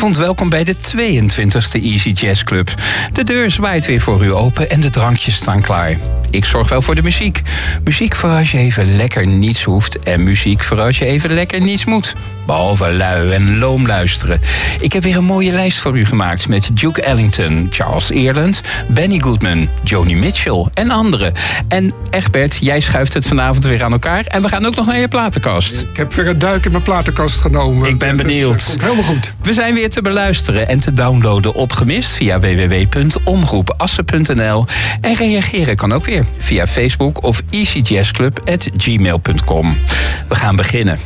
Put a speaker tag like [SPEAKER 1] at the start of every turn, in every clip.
[SPEAKER 1] Goedenavond, welkom bij de 22e Easy Jazz Club. De deur zwaait weer voor u open en de drankjes staan klaar. Ik zorg wel voor de muziek. Muziek voor als je even lekker niets hoeft en muziek voor als je even lekker niets moet. Behalve lui en loom luisteren. Ik heb weer een mooie lijst voor u gemaakt met Duke Ellington, Charles Earland, Benny Goodman, Joni Mitchell en anderen. En Egbert, jij schuift het vanavond weer aan elkaar en we gaan ook nog naar je platenkast.
[SPEAKER 2] Ik heb weer een duik in mijn platenkast genomen.
[SPEAKER 1] Ik ben
[SPEAKER 2] Dus,
[SPEAKER 1] benieuwd.
[SPEAKER 2] het komt helemaal goed.
[SPEAKER 1] We zijn weer te beluisteren en te downloaden op Gemist via www.omroepassen.nl. En reageren kan ook weer via Facebook of easyjazzclub.gmail.com. We gaan beginnen.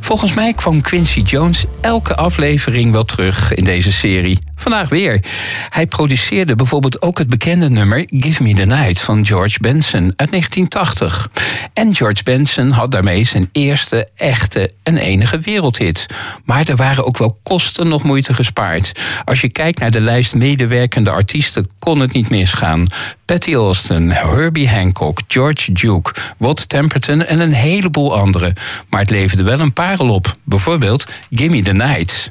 [SPEAKER 1] Volgens mij kwam Quincy Jones elke aflevering wel terug in deze serie. Vandaag weer. Hij produceerde bijvoorbeeld ook het bekende nummer Give Me the Night van George Benson uit 1980. En George Benson had daarmee zijn eerste, echte en enige wereldhit. Maar er waren ook wel kosten nog moeite gespaard. Als je kijkt naar de lijst medewerkende artiesten, kon het niet misgaan. Patty Austin, Herbie Hancock, George Duke, Rod Temperton en een heleboel anderen. Maar het leverde wel een parel op. Bijvoorbeeld Gimme the Night.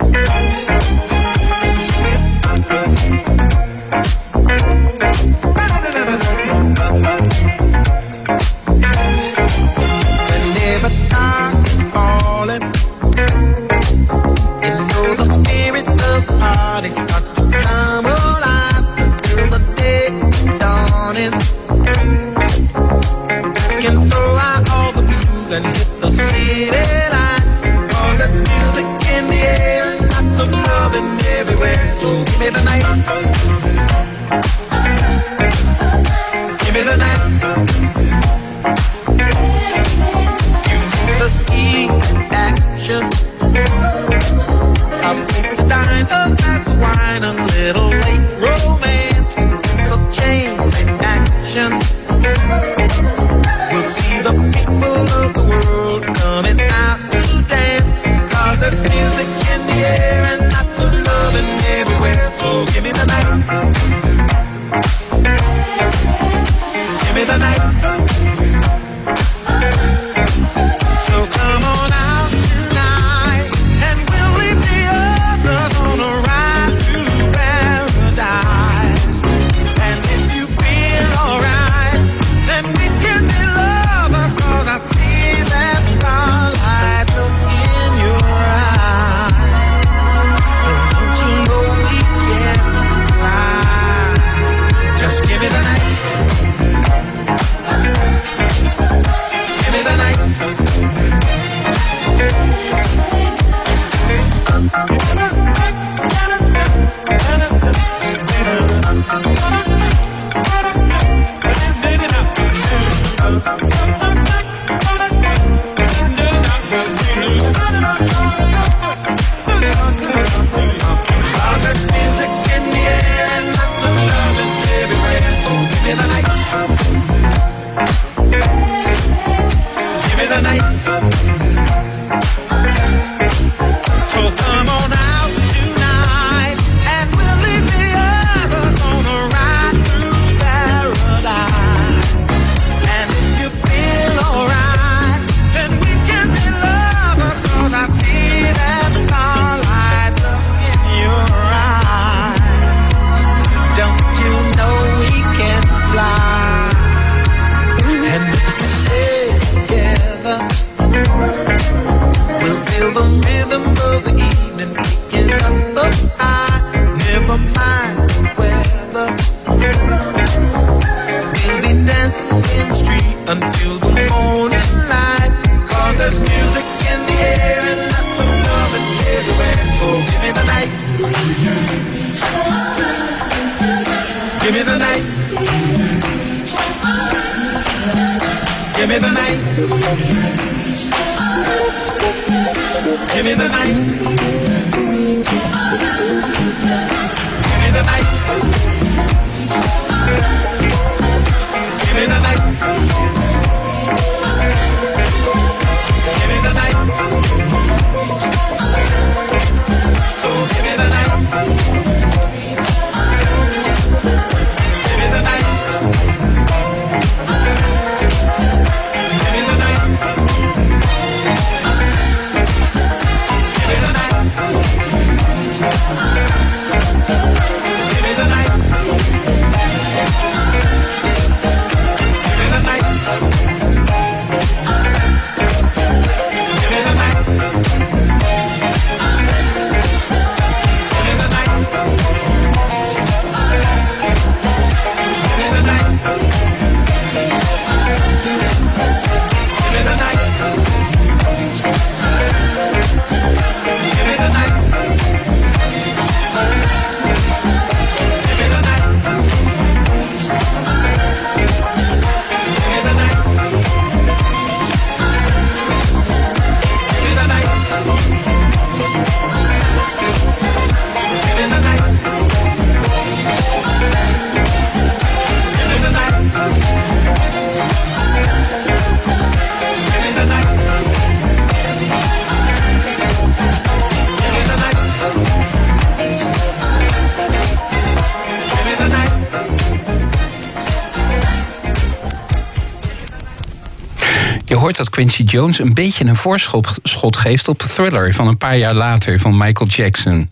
[SPEAKER 3] Dat Quincy Jones een beetje een voorschot schot geeft op Thriller van een paar jaar later van Michael Jackson.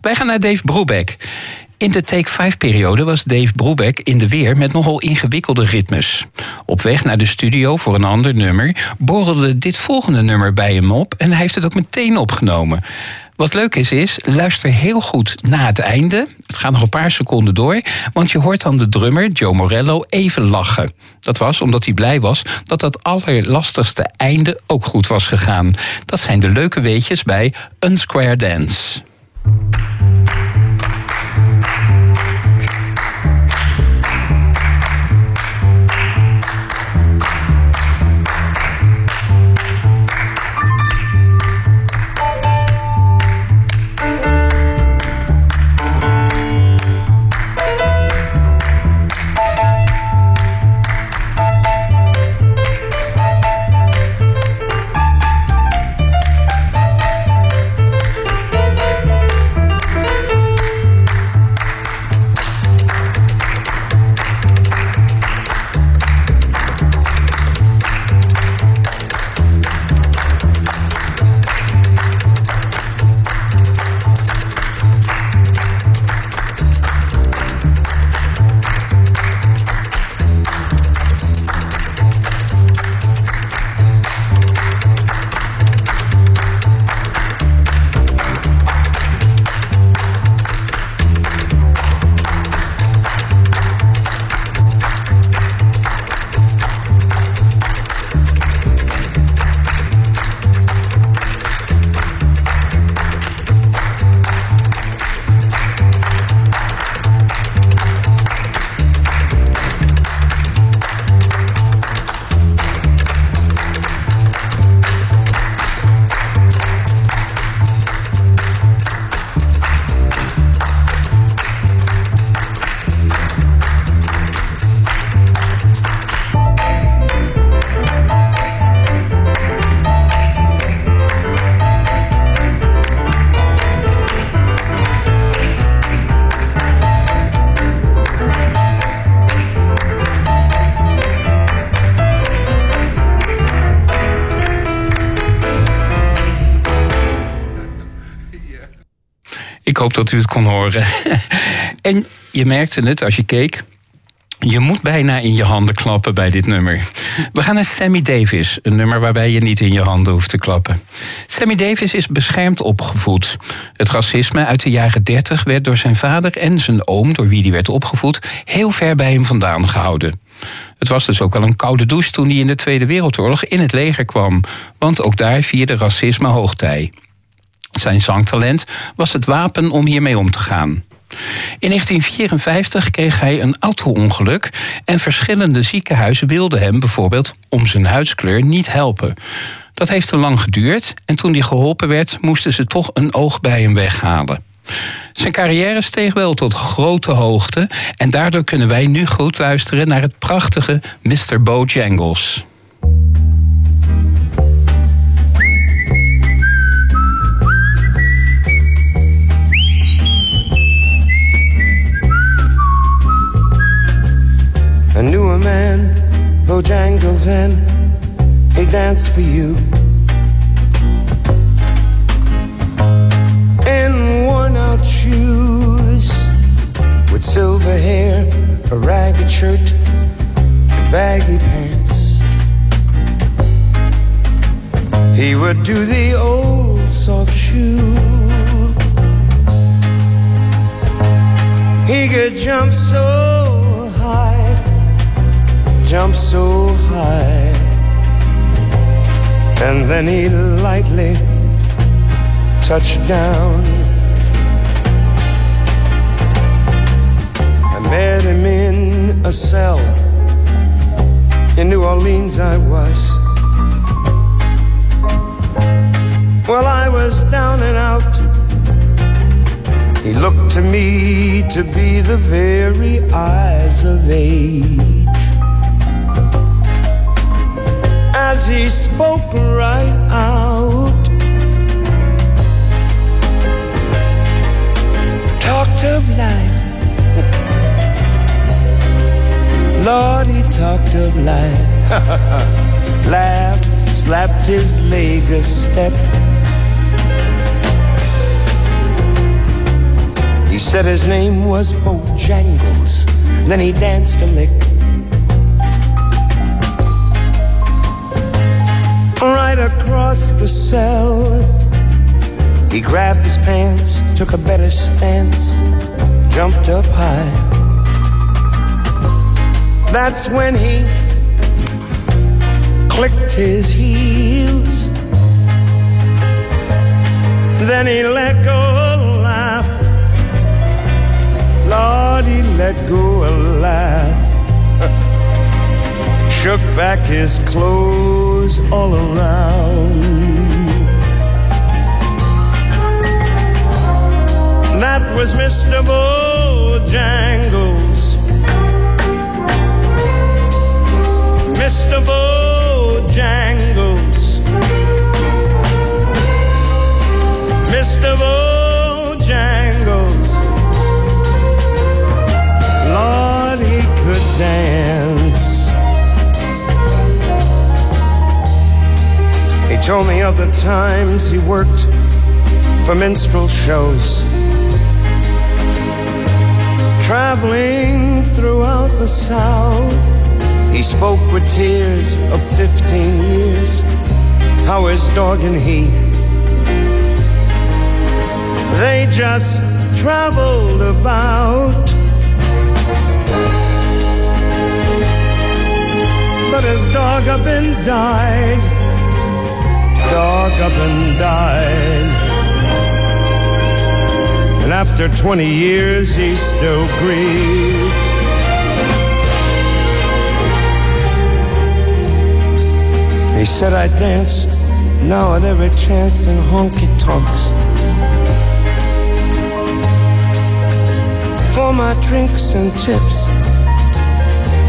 [SPEAKER 3] Wij gaan naar Dave Brubeck. In de Take 5-periode was Dave Brubeck in de weer met nogal ingewikkelde ritmes. Op weg naar de studio voor een ander nummer borrelde dit volgende nummer bij hem op en hij heeft het ook meteen opgenomen. Wat leuk is, is, luister heel goed na het einde. Het gaat nog een paar seconden door, want je hoort dan de drummer Joe Morello even lachen. Dat was omdat hij blij was dat dat allerlastigste einde ook goed was gegaan. Dat zijn de leuke weetjes bij Unsquare Dance. Ik hoop dat u het kon horen. en je merkte het als je keek. Je moet bijna in je handen klappen bij dit nummer. We gaan naar Sammy Davis, een nummer waarbij je niet in je handen hoeft te klappen. Sammy Davis is beschermd opgevoed. Het racisme uit de jaren 30 werd door zijn vader en zijn oom, door wie hij werd opgevoed, heel ver bij hem vandaan gehouden. Het was dus ook al een koude douche toen hij in de Tweede Wereldoorlog in het leger kwam, want ook daar vierde racisme hoogtij. Zijn zangtalent was het wapen om hiermee om te gaan. In 1954 kreeg hij een auto-ongeluk en verschillende ziekenhuizen wilden hem bijvoorbeeld om zijn huidskleur niet helpen. Dat heeft te lang geduurd en toen hij geholpen werd, moesten ze toch een oog bij hem weghalen. Zijn carrière steeg wel tot grote hoogte en daardoor kunnen wij nu goed luisteren naar het prachtige Mr. Bojangles.
[SPEAKER 4] I knew a man, Bojangles, and he danced for you. In worn out shoes, with silver hair, a ragged shirt, and baggy pants. He would do the old soft shoe. He could jump so high jump so high. And then he lightly touched down. I met him in a cell. In New Orleans, I was. Well, I was down and out. He looked to me to be the very eyes of age. As he spoke right out. Talked of life. Lord, he talked of life. Laughed, slapped his leg a step. He said his name was Bojangles. Then he danced a lick. Across the cell, he grabbed his pants, took a better stance, jumped up high. That's when he clicked his heels. Then he let go a laugh. Lord, he let go a laugh. Shook back his clothes all around. That was Mr. Bojangles. Mr. Bojangles. Mr. Bojangles. Lord, he could dance. Told me of the times he worked for minstrel shows. Traveling throughout the South, he spoke with tears of 15 years. How his dog and he, they just traveled about. But his dog up and died, dog up and died. And after 20 years, he still grieved. He said I danced now at every chance in honky tonks. For my drinks and tips.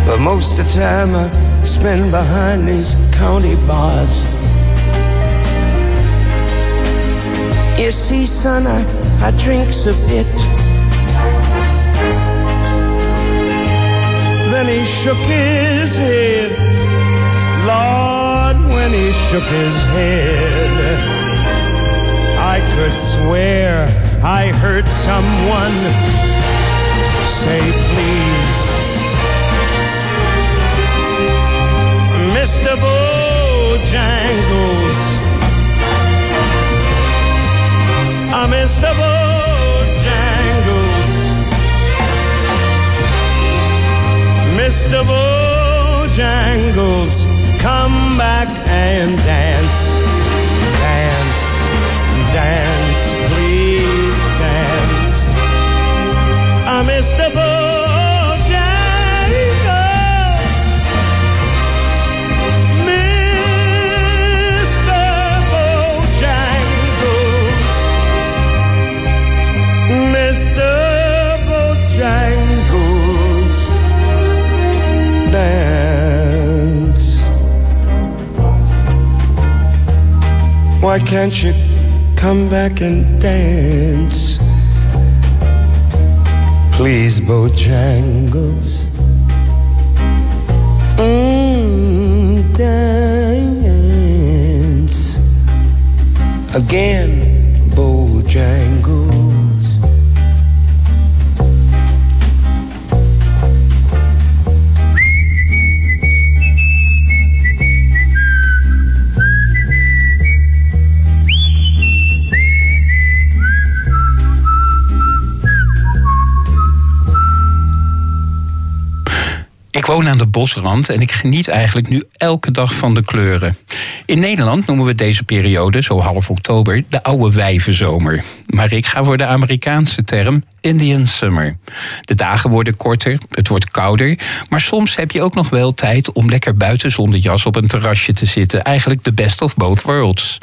[SPEAKER 4] But most of the time I spend behind these county bars. You see, son, I, I drinks a bit. Then he shook his head. Lord, when he shook his head, I could swear I heard someone say, please. Mr. Bojangles. I'm Mr. Bojangles. Mr. Bojangles, come back and. Dance, can't you come back and dance? Please, Bojangles. Mm, dance again, Bojangles.
[SPEAKER 3] Ik woon aan de bosrand en ik geniet eigenlijk nu elke dag van de kleuren. In Nederland noemen we deze periode, zo half oktober, de oude wijvenzomer. Maar ik ga voor de Amerikaanse term Indian Summer. De dagen worden korter, het wordt kouder, maar soms heb je ook nog wel tijd om lekker buiten zonder jas op een terrasje te zitten. Eigenlijk de best of both worlds.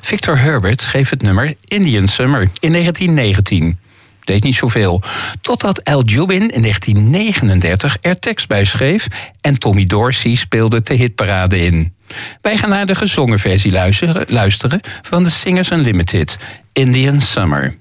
[SPEAKER 3] Victor Herbert schreef het nummer Indian Summer in 1919 deed niet zoveel. Totdat Al Jubin in 1939 er tekst bij schreef en Tommy Dorsey speelde de hitparade in. Wij gaan naar de gezongen versie luisteren, luisteren van de Singers Unlimited, Indian Summer.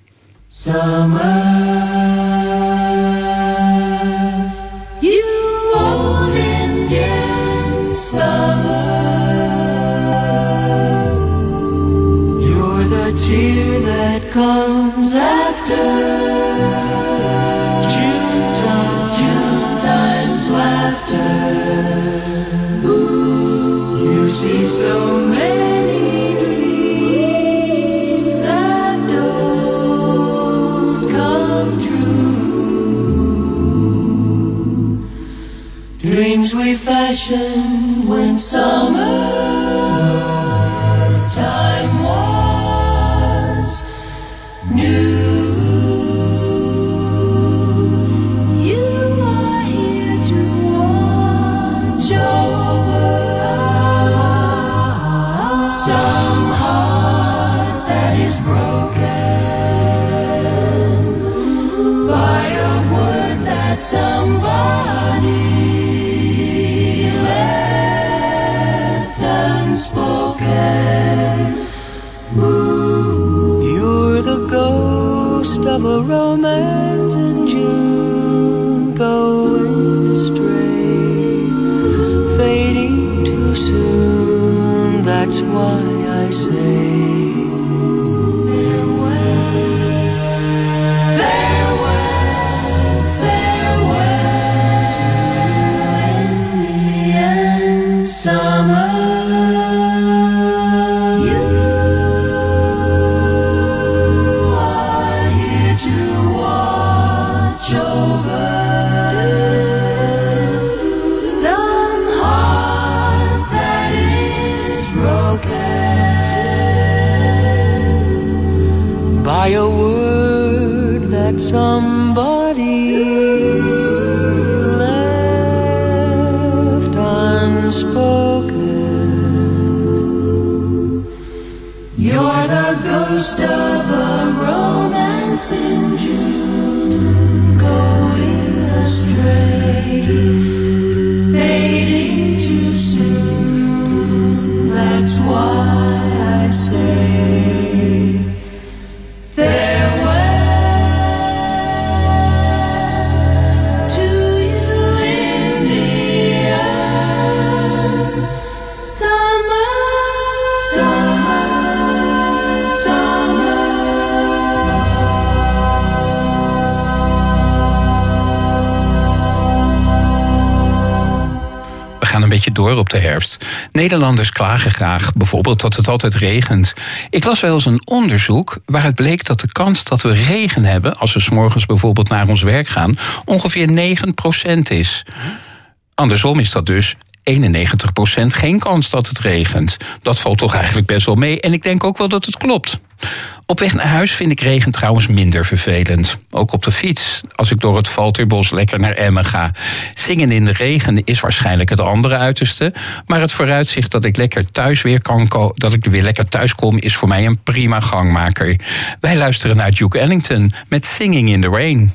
[SPEAKER 5] By a word that somebody left unspoken.
[SPEAKER 6] You're the ghost of
[SPEAKER 3] door op de herfst. Nederlanders klagen graag bijvoorbeeld dat het altijd regent. Ik las wel eens een onderzoek waaruit bleek dat de kans dat we regen hebben... als we s'morgens bijvoorbeeld naar ons werk gaan... ongeveer 9% is. Andersom is dat dus 91% geen kans dat het regent. Dat valt toch eigenlijk best wel mee. En ik denk ook wel dat het klopt. Op weg naar huis vind ik regen trouwens minder vervelend. Ook op de fiets, als ik door het Valterbos lekker naar Emmen ga. Zingen in de regen is waarschijnlijk het andere uiterste. Maar het vooruitzicht dat ik lekker thuis weer kan dat ik weer lekker thuis kom, is voor mij een prima gangmaker. Wij luisteren naar Duke Ellington met Singing in the Rain.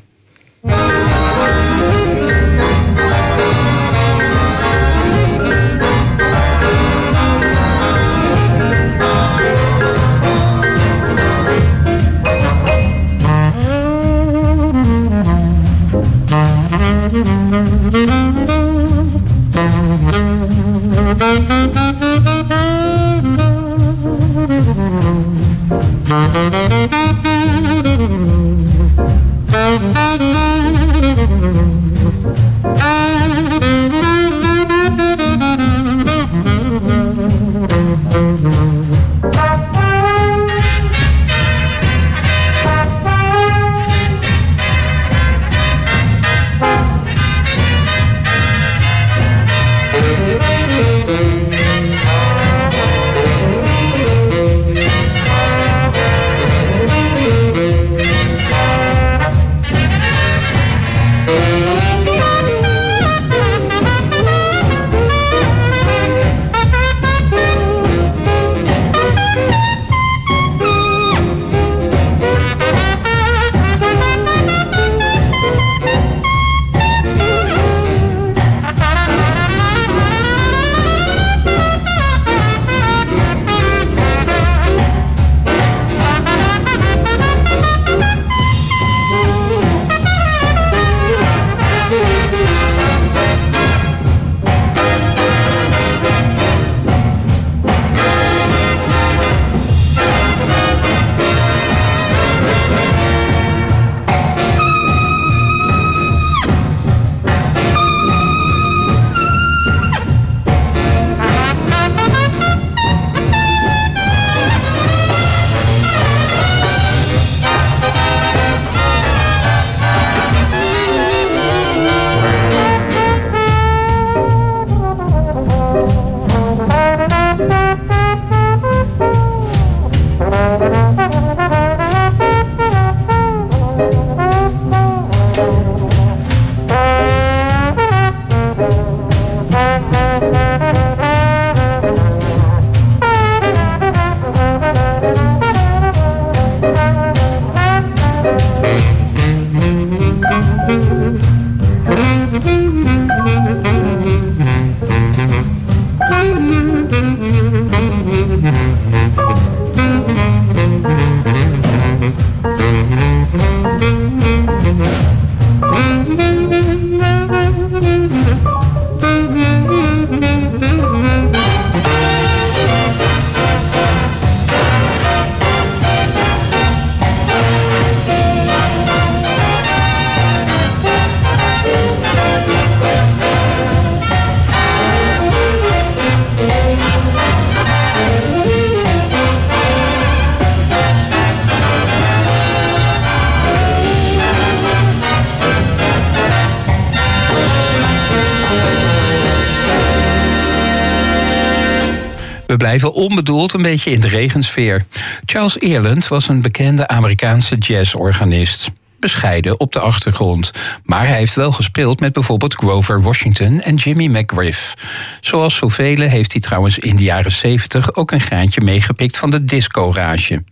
[SPEAKER 3] Blijven onbedoeld een beetje in de regensfeer. Charles Earland was een bekende Amerikaanse jazzorganist. Bescheiden op de achtergrond. Maar hij heeft wel gespeeld met bijvoorbeeld Grover Washington en Jimmy McGriff. Zoals zoveel heeft hij trouwens in de jaren 70 ook een graantje meegepikt van de disco-rage.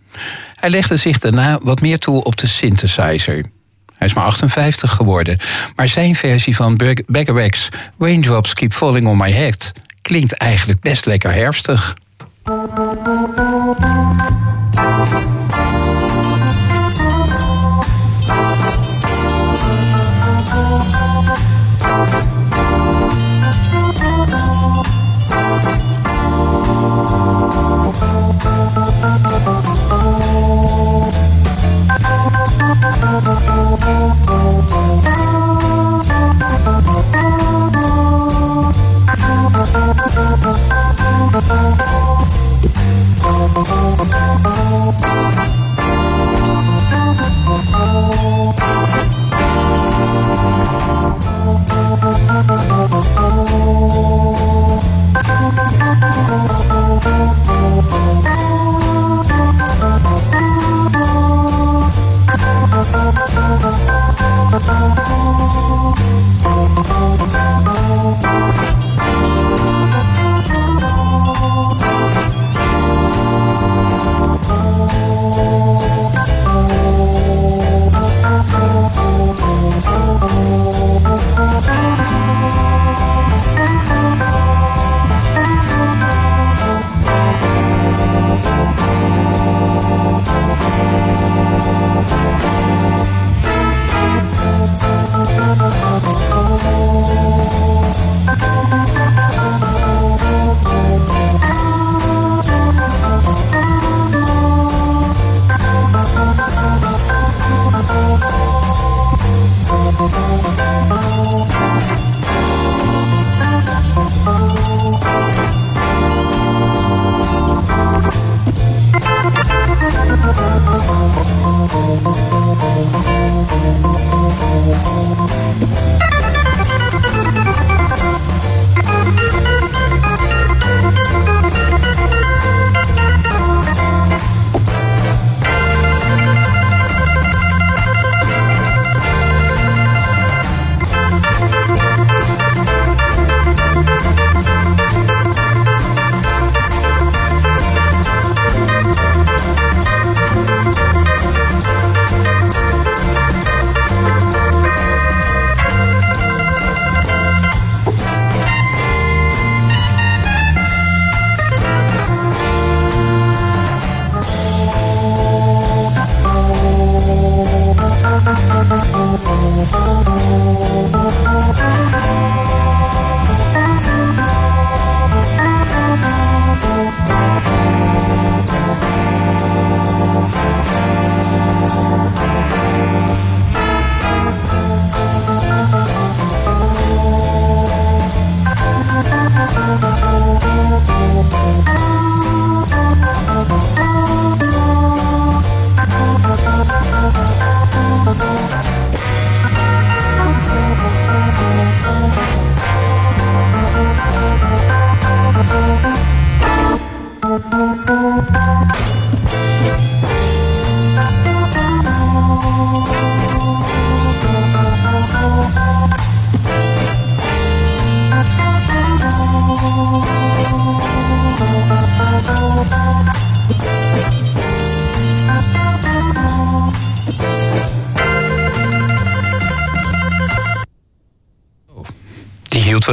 [SPEAKER 3] Hij legde zich daarna wat meer toe op de synthesizer. Hij is maar 58 geworden. Maar zijn versie van Beg- Beggarrex, Raindrops Keep Falling on My Head, klinkt eigenlijk best lekker herfstig. Thank you.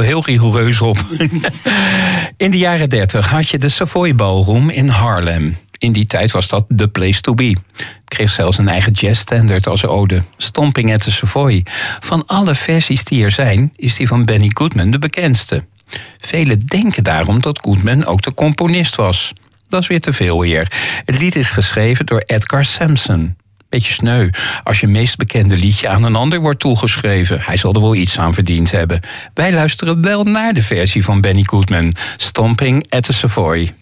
[SPEAKER 3] Heel rigoureus op. In de jaren 30 had je de Savoy Ballroom in Harlem. In die tijd was dat the place to be. Kreeg zelfs een eigen jazzstandard als ode. Stomping at the Savoy. Van alle versies die er zijn, is die van Benny Goodman de bekendste. Velen denken daarom dat Goodman ook de componist was. Dat is weer te veel hier. Het lied is geschreven door Edgar Sampson. Sneu als je meest bekende liedje aan een ander wordt toegeschreven. Hij zal er wel iets aan verdiend hebben. Wij luisteren wel naar de versie van Benny Goodman. Stomping at the Savoy.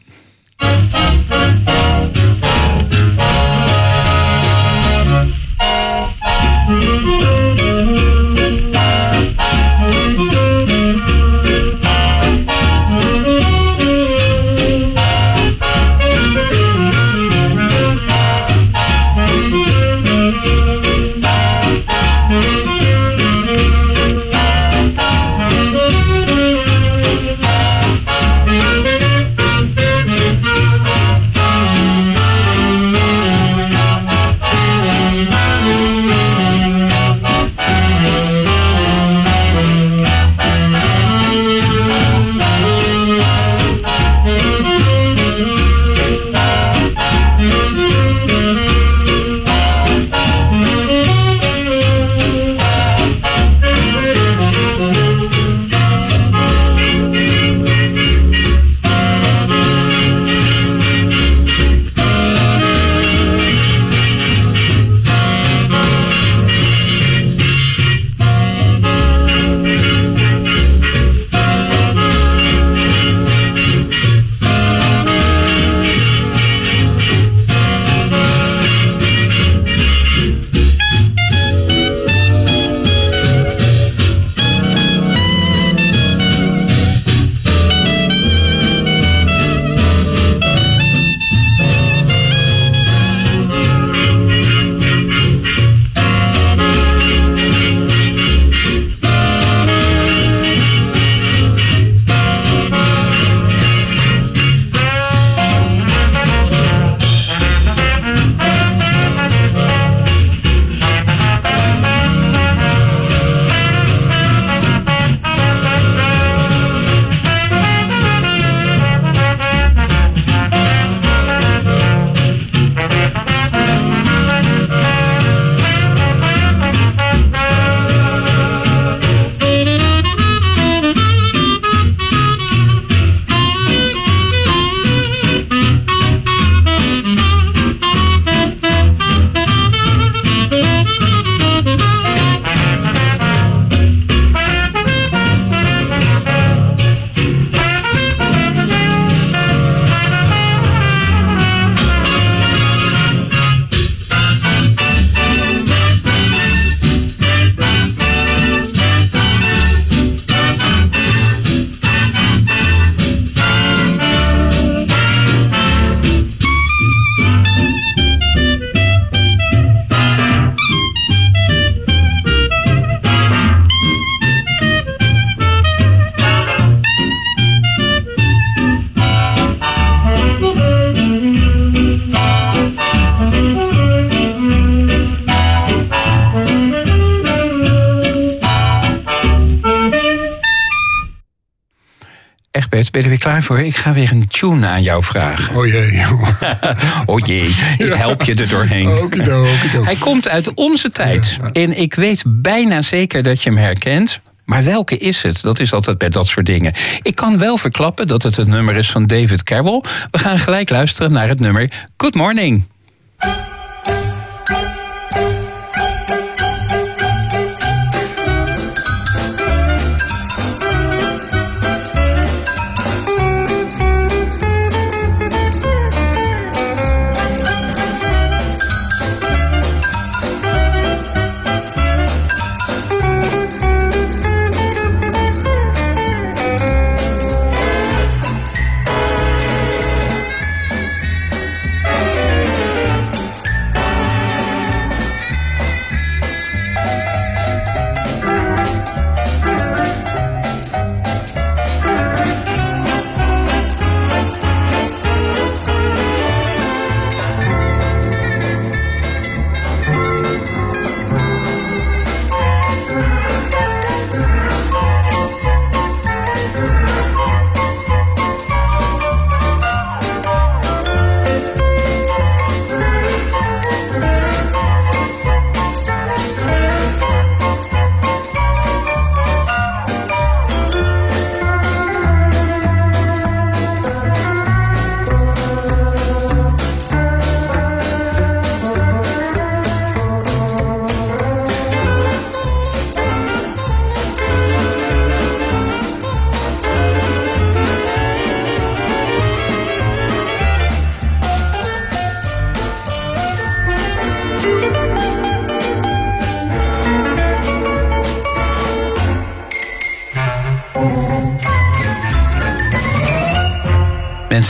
[SPEAKER 3] Egbert, ben je er weer klaar voor? Ik ga weer een tune aan jou vragen.
[SPEAKER 2] Oh jee.
[SPEAKER 3] Oh jee, ik help je er doorheen.
[SPEAKER 2] Okido, okido.
[SPEAKER 3] Hij komt uit onze tijd. En ik weet bijna zeker dat je hem herkent. Maar welke is het? Dat is altijd bij dat soort dingen. Ik kan wel verklappen dat het het nummer is van David Carroll. We gaan gelijk luisteren naar het nummer Good Morning.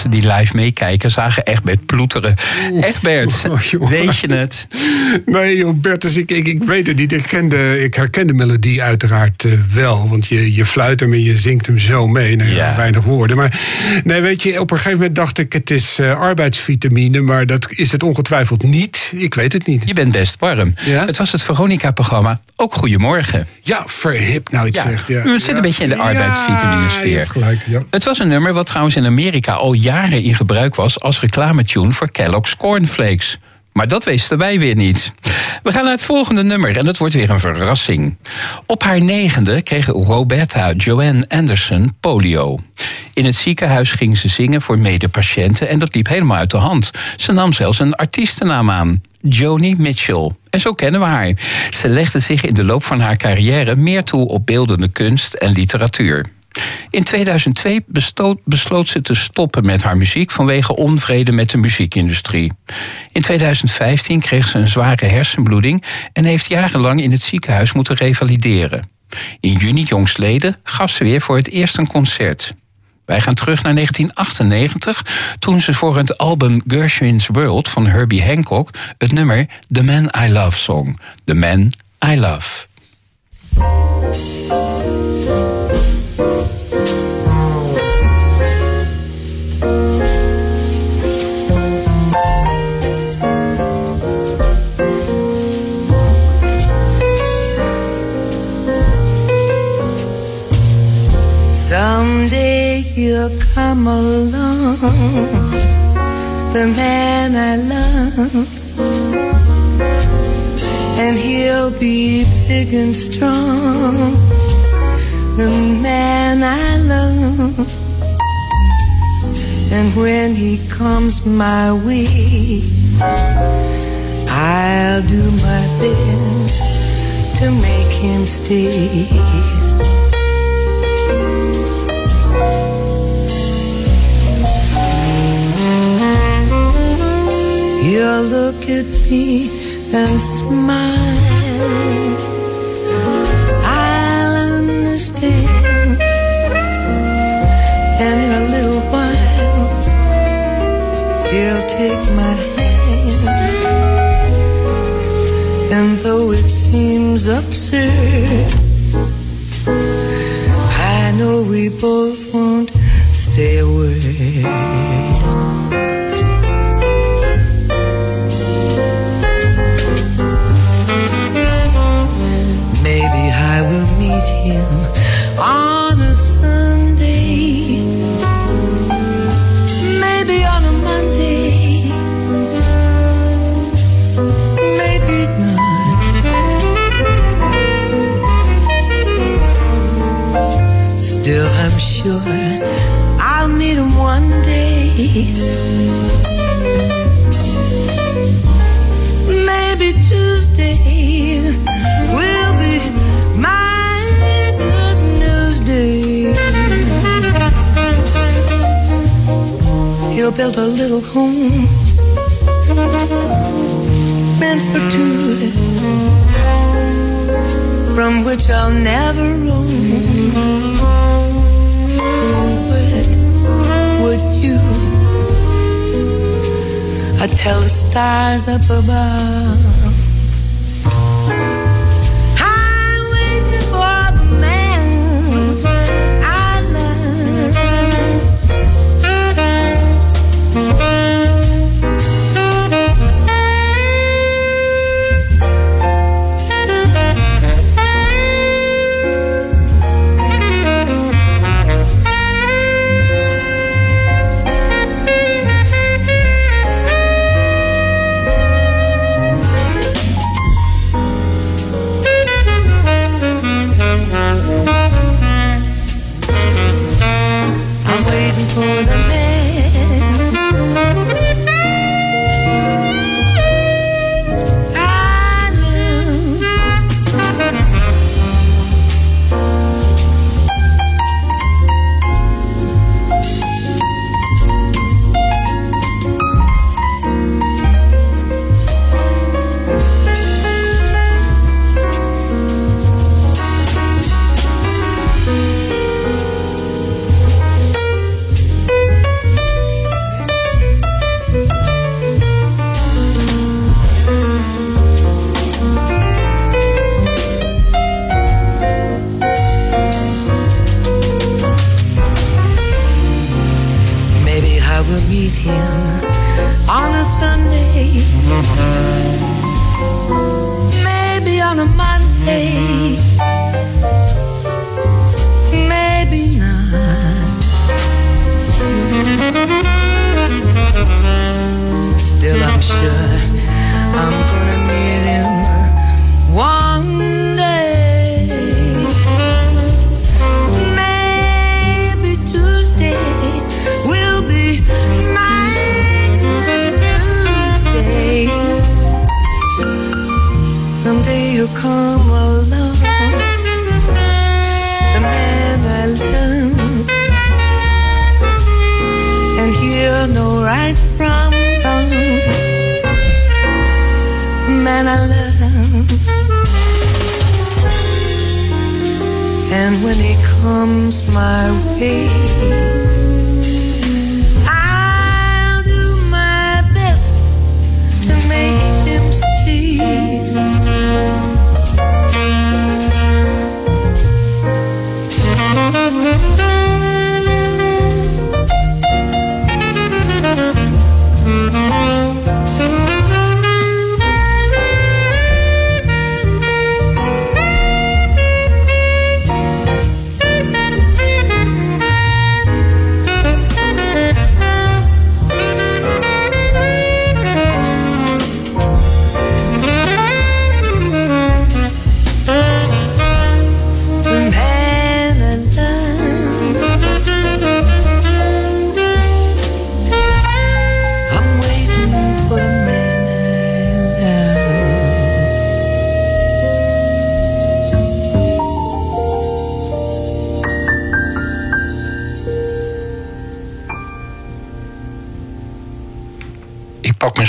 [SPEAKER 3] Mensen die live meekijken zagen Egbert ploeteren. Egbert,
[SPEAKER 2] Oh,
[SPEAKER 3] weet je het?
[SPEAKER 2] Nee, joh, Bertus, ik, ik, ik weet het niet. Ik, ken de, ik herken de melodie uiteraard eh, wel. Want je, je fluit hem en je zingt hem zo mee. Nou, ja. Weinig woorden. Maar nee, weet je, op een gegeven moment dacht ik... het is eh, arbeidsvitamine, maar dat is het ongetwijfeld niet. Ik weet het niet.
[SPEAKER 3] Je bent best warm.
[SPEAKER 2] Ja?
[SPEAKER 3] Het was het Veronica-programma. Ook Goedemorgen.
[SPEAKER 2] Ja, verhip nou iets
[SPEAKER 3] Ja,
[SPEAKER 2] zegt. Ja.
[SPEAKER 3] we zitten
[SPEAKER 2] Ja.
[SPEAKER 3] een beetje in de arbeidsvitaminesfeer. Het was een nummer wat trouwens in Amerika al jaren in gebruik was als reclametune voor Kellogg's Cornflakes. Maar dat wisten wij weer niet. We gaan naar het volgende nummer en dat wordt weer een verrassing. Op haar negende kreeg Roberta Joanne Anderson polio. In het ziekenhuis ging ze zingen voor medepatiënten en dat liep helemaal uit de hand. Ze nam zelfs een artiestennaam aan. Joni Mitchell. En zo kennen we haar. Ze legde zich in de loop van haar carrière meer toe op beeldende kunst en literatuur. In 2002 bestoot- besloot ze te stoppen met haar muziek vanwege onvrede met de muziekindustrie. In 2015 kreeg ze een zware hersenbloeding en heeft jarenlang in het ziekenhuis moeten revalideren. In juni jongstleden gaf ze weer voor het eerst een concert. Wij gaan terug naar 1998, toen ze voor het album Gershwin's World van Herbie Hancock het nummer The Man I Love zong. The Man I Love.
[SPEAKER 6] My way, I'll do my best to make him stay. Build a little home meant for two, from which I'll never roam. I tell the stars up above.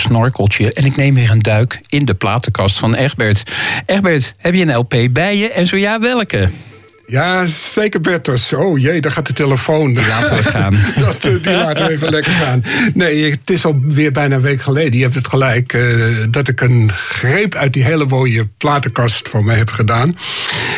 [SPEAKER 3] Snorkeltje en ik neem weer een duik in de platenkast van Egbert. Egbert, heb je een LP bij je? En zo ja, welke?
[SPEAKER 2] Ja, zeker Bertus. Oh jee, daar gaat de telefoon. Die
[SPEAKER 3] laten we gaan.
[SPEAKER 2] dat, eh, die laten we even lekker gaan. Nee, het is alweer bijna een week geleden. Je hebt het gelijk. eh, dat ik een greep uit die hele mooie platenkast van mij heb gedaan.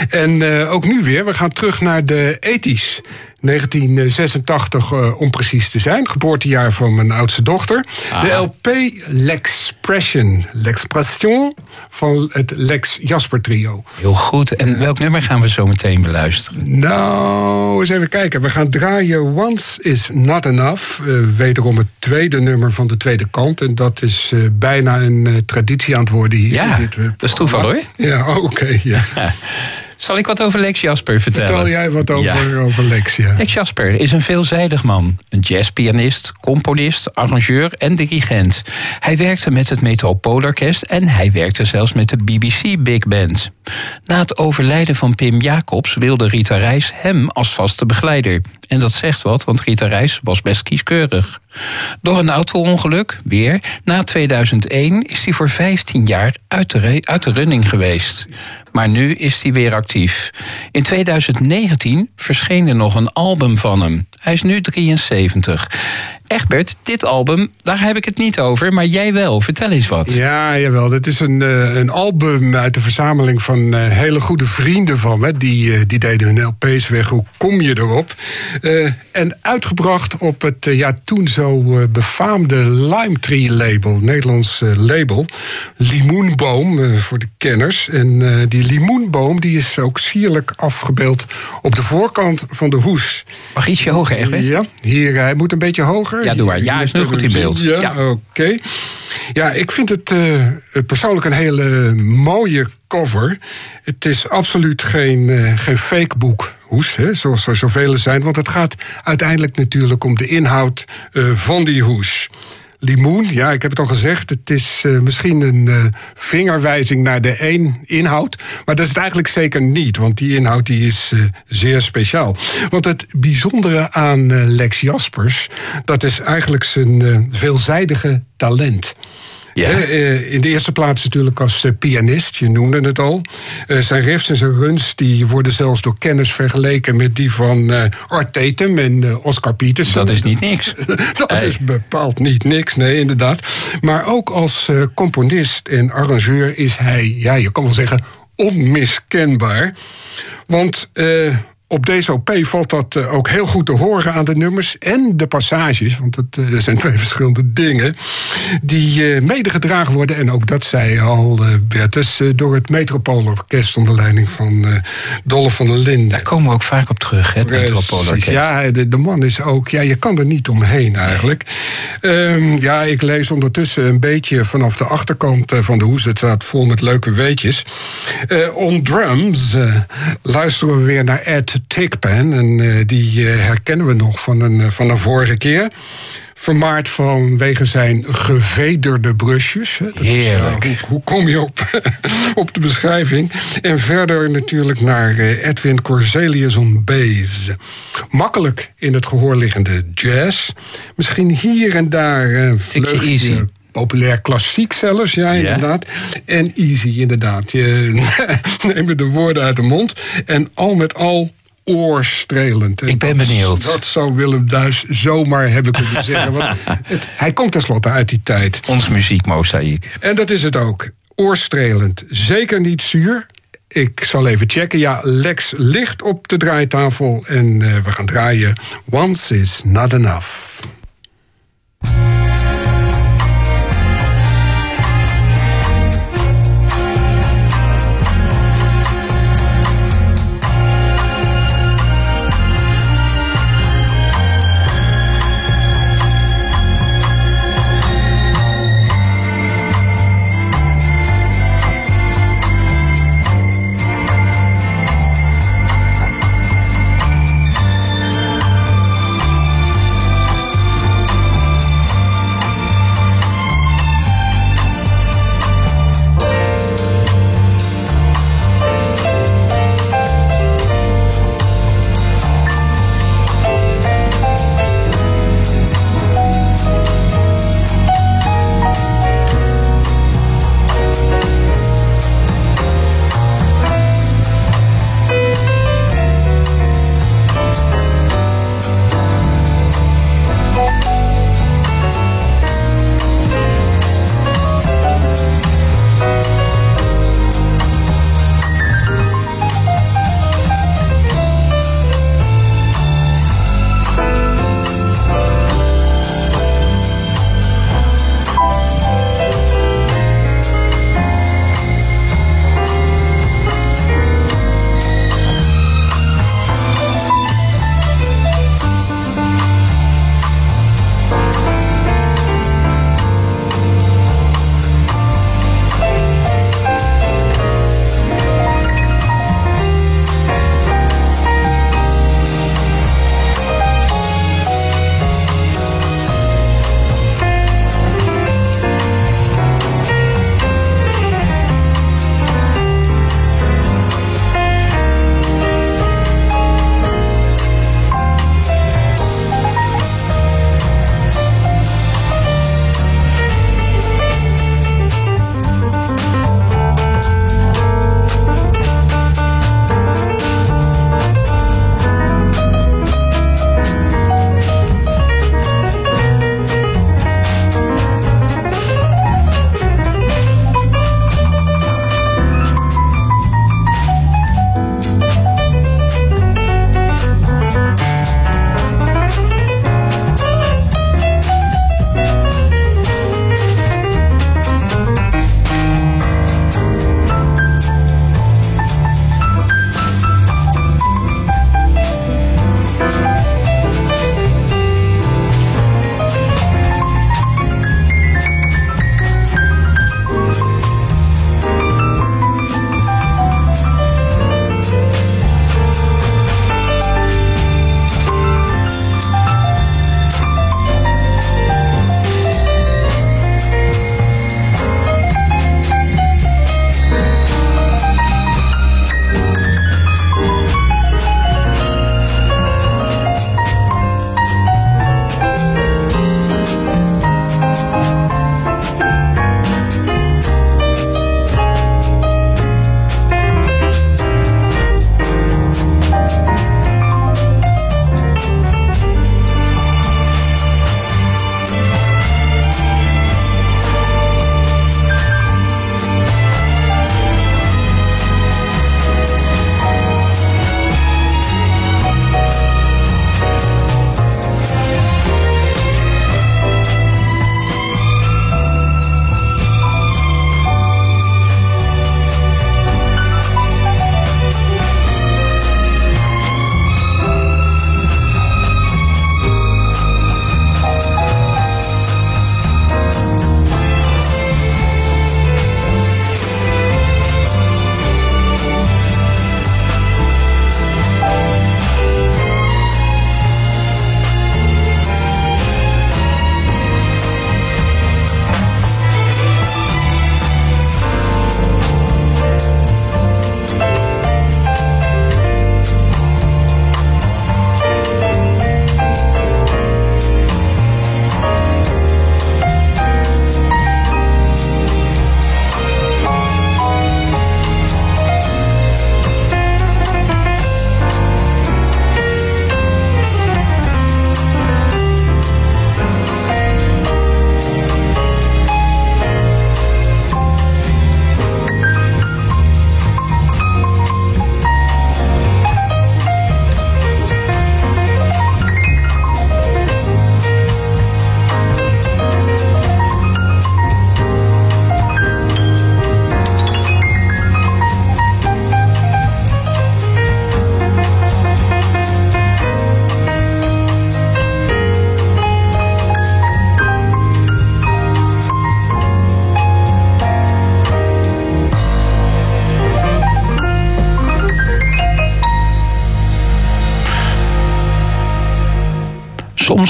[SPEAKER 2] En eh, ook nu weer. We gaan terug naar de ethisch. 1986 eh, om precies te zijn. Geboortejaar van mijn oudste dochter. De LP L'Expression. L'Expression van het Lex Jasper trio.
[SPEAKER 3] Heel goed. En welk nummer gaan we zo meteen beluisteren?
[SPEAKER 2] Nou, eens even kijken. We gaan draaien Once is Not Enough. Eh, wederom het tweede nummer van de tweede kant. En dat is eh, bijna een traditie aan het worden hier.
[SPEAKER 3] Ja,
[SPEAKER 2] in dit,
[SPEAKER 3] dat is toeval,
[SPEAKER 2] programma. Ja, oké. ja.
[SPEAKER 3] Zal ik wat over Lex Jasper vertellen?
[SPEAKER 2] Vertel jij wat over,
[SPEAKER 3] Ja.
[SPEAKER 2] over Lex, ja.
[SPEAKER 3] Lex Jasper is een veelzijdig man. Een jazzpianist, componist, arrangeur en dirigent. Hij werkte met het Metropoolorkest en hij werkte zelfs met de BBC Big Band. Na het overlijden van Pim Jacobs wilde Rita Reis hem als vaste begeleider. En dat zegt wat, want Rita Reis was best kieskeurig. Door een auto-ongeluk, weer, na 2001 is hij voor 15 jaar uit de, uit de running geweest. Maar nu is hij weer actief. In 2019 verscheen er nog een album van hem. Hij is nu 73. Egbert, dit album, daar heb ik het niet over, maar jij wel. Vertel eens wat.
[SPEAKER 2] Ja, jawel. Dit is een, eh, een album uit de verzameling van eh, hele goede vrienden van me. Die, eh, die deden hun LP's weg. Hoe kom je erop? En uitgebracht op het ja, toen zo befaamde Lime Tree label. Nederlands label. Limoenboom, voor de kenners. En die limoenboom die is ook sierlijk afgebeeld op de voorkant van de hoes.
[SPEAKER 3] Mag ietsje hoger, Egbert?
[SPEAKER 2] Ja, hier, hij moet een beetje hoger.
[SPEAKER 3] Ja, doe maar. Ja, is
[SPEAKER 2] kunnen
[SPEAKER 3] goed in beeld.
[SPEAKER 2] Ja,
[SPEAKER 3] Ja.
[SPEAKER 2] oké. Ja, ik vind het eh, persoonlijk een hele mooie cover. Het is absoluut geen, eh, geen fake boek. Hoes, hè, zoals er zoveel zijn. Want het gaat uiteindelijk natuurlijk om de inhoud eh, van die hoes. Limoen, ja, ik heb het al gezegd. Het is eh, misschien een eh, vingerwijzing naar de één inhoud. Maar dat is het eigenlijk zeker niet. Want die inhoud die is eh, zeer speciaal. Want het bijzondere aan Lex Jaspers... dat is eigenlijk zijn veelzijdige talent.
[SPEAKER 3] Ja.
[SPEAKER 2] Eh, in de eerste plaats natuurlijk als eh, pianist, je noemde het al. Eh, zijn riffs en zijn runs die worden zelfs door kenners vergeleken met die van Art Tatum en Oscar Peterson.
[SPEAKER 3] Dat is niet niks.
[SPEAKER 2] Dat
[SPEAKER 3] Hey.
[SPEAKER 2] is bepaald niet niks, nee, inderdaad. Maar ook als componist en arrangeur is hij, ja, je kan wel zeggen, onmiskenbaar. Want op deze OP valt dat eh, ook heel goed te horen aan de nummers en de passages, want het eh, zijn twee verschillende dingen, die eh medegedragen worden. En ook dat zei al, Bertus, door het Metropoolorkest onder leiding van Dolle van der Linden.
[SPEAKER 3] Daar komen we ook vaak op terug, hè, het. Metropoolorkest.
[SPEAKER 2] Ja, de, de man is ook... Ja, je kan er niet omheen eigenlijk. Ehm, ja, ik lees ondertussen een beetje vanaf de achterkant van de hoes. Het staat vol met leuke weetjes. On drums luisteren we weer naar Ed Tickpan. En eh, die eh, herkennen we nog van een, eh, van een vorige keer. Vermaard vanwege zijn gevederde brusjes. hè. Dat is,
[SPEAKER 3] Heerlijk.
[SPEAKER 2] hoe, hoe kom je op, op de beschrijving? En verder natuurlijk naar Edwin Corselius on bass. Makkelijk in het gehoor liggende jazz. Misschien hier en daar een vleugje populair klassiek zelfs, ja, inderdaad. En easy, inderdaad. Je neemt de woorden uit de mond. En al met al oorstrelend. En
[SPEAKER 3] Ik ben
[SPEAKER 2] dat-
[SPEAKER 3] benieuwd.
[SPEAKER 2] Dat zou Willem Duis zomaar hebben kunnen zeggen. Want het- hij komt tenslotte uit die tijd.
[SPEAKER 3] Ons muziekmozaïek.
[SPEAKER 2] En dat is het ook. Oorstrelend. Zeker niet zuur. Ik zal even checken. Ja, Lex ligt op de draaitafel. En eh, we gaan draaien. Once is not enough.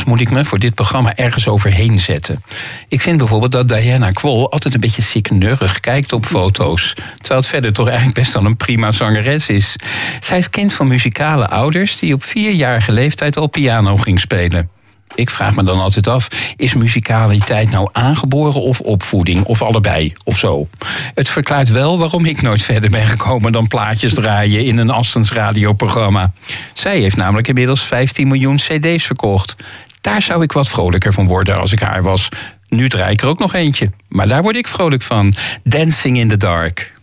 [SPEAKER 3] Moet ik me voor dit programma ergens overheen zetten. Ik vind bijvoorbeeld dat Diana Kwol altijd een beetje sikkeneurig kijkt op foto's. Terwijl het verder toch eigenlijk best wel een prima zangeres is. Zij is kind van muzikale ouders die op vierjarige leeftijd al piano ging spelen. Ik vraag me dan altijd af, is muzikaliteit nou aangeboren of opvoeding? Of allebei, of zo? Het verklaart wel waarom ik nooit verder ben gekomen dan plaatjes draaien in een Astens radioprogramma. Zij heeft namelijk inmiddels 15 miljoen cd's verkocht. Daar zou ik wat vrolijker van worden als ik haar was. Nu draai ik er ook nog eentje, maar daar word ik vrolijk van.
[SPEAKER 6] Dancing in the Dark.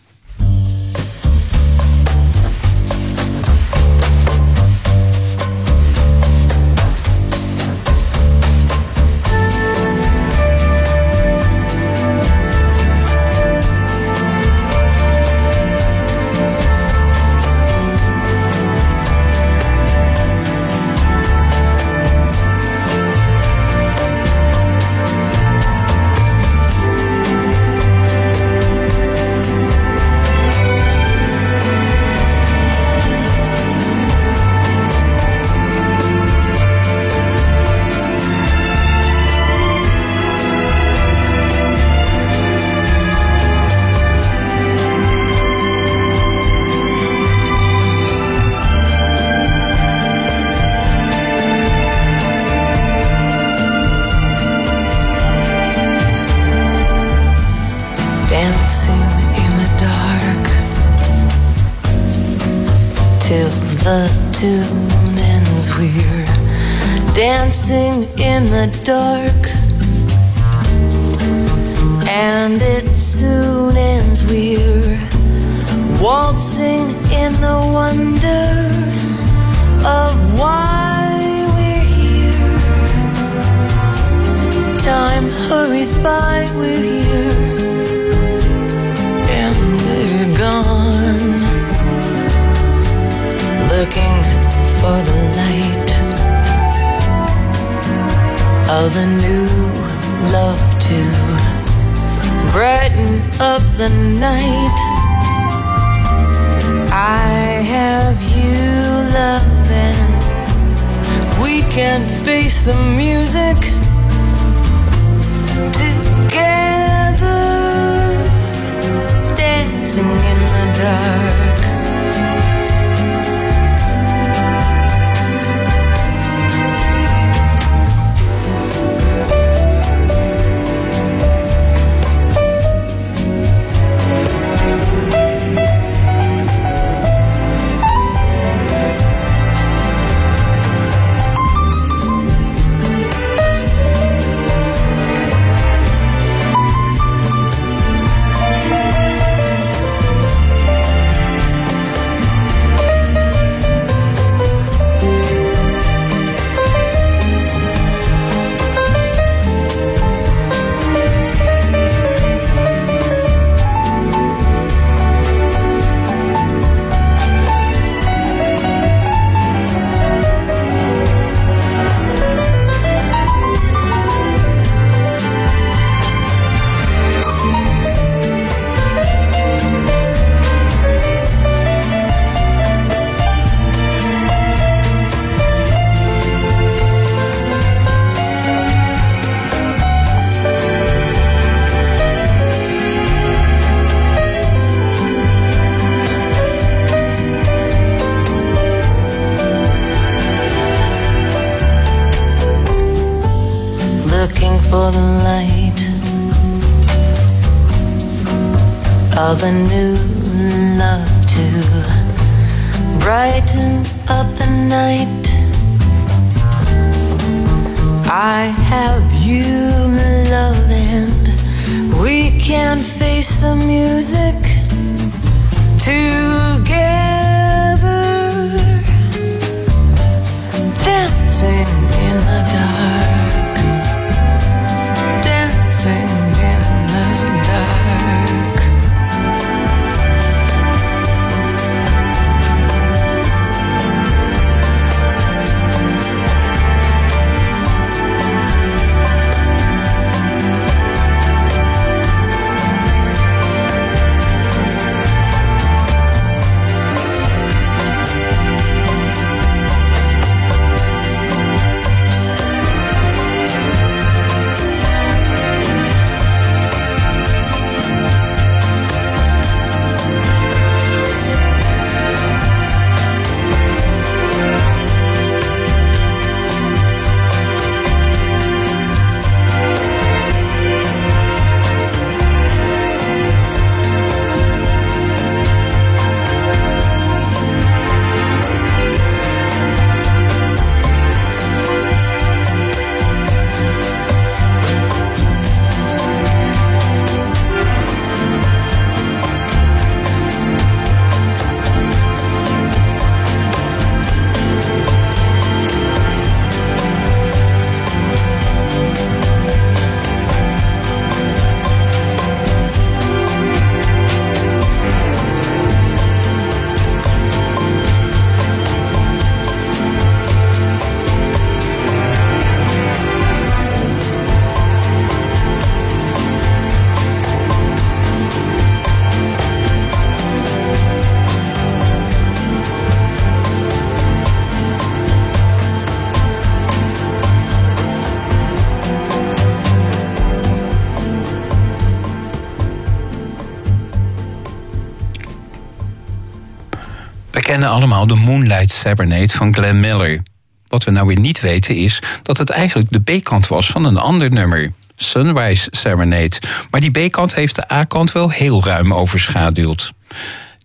[SPEAKER 3] Kennen allemaal de Moonlight Serenade van Glenn Miller. Wat we nou weer niet weten is dat het eigenlijk de B-kant was van een ander nummer. Sunrise Serenade. Maar die B-kant heeft de A-kant wel heel ruim overschaduwd.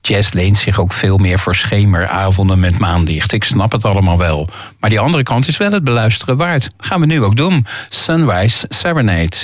[SPEAKER 3] Jazz leent zich ook veel meer voor schemeravonden met maanlicht. Ik snap het allemaal wel. Maar die andere kant is wel het beluisteren waard. Gaan we nu ook doen. Sunrise Serenade.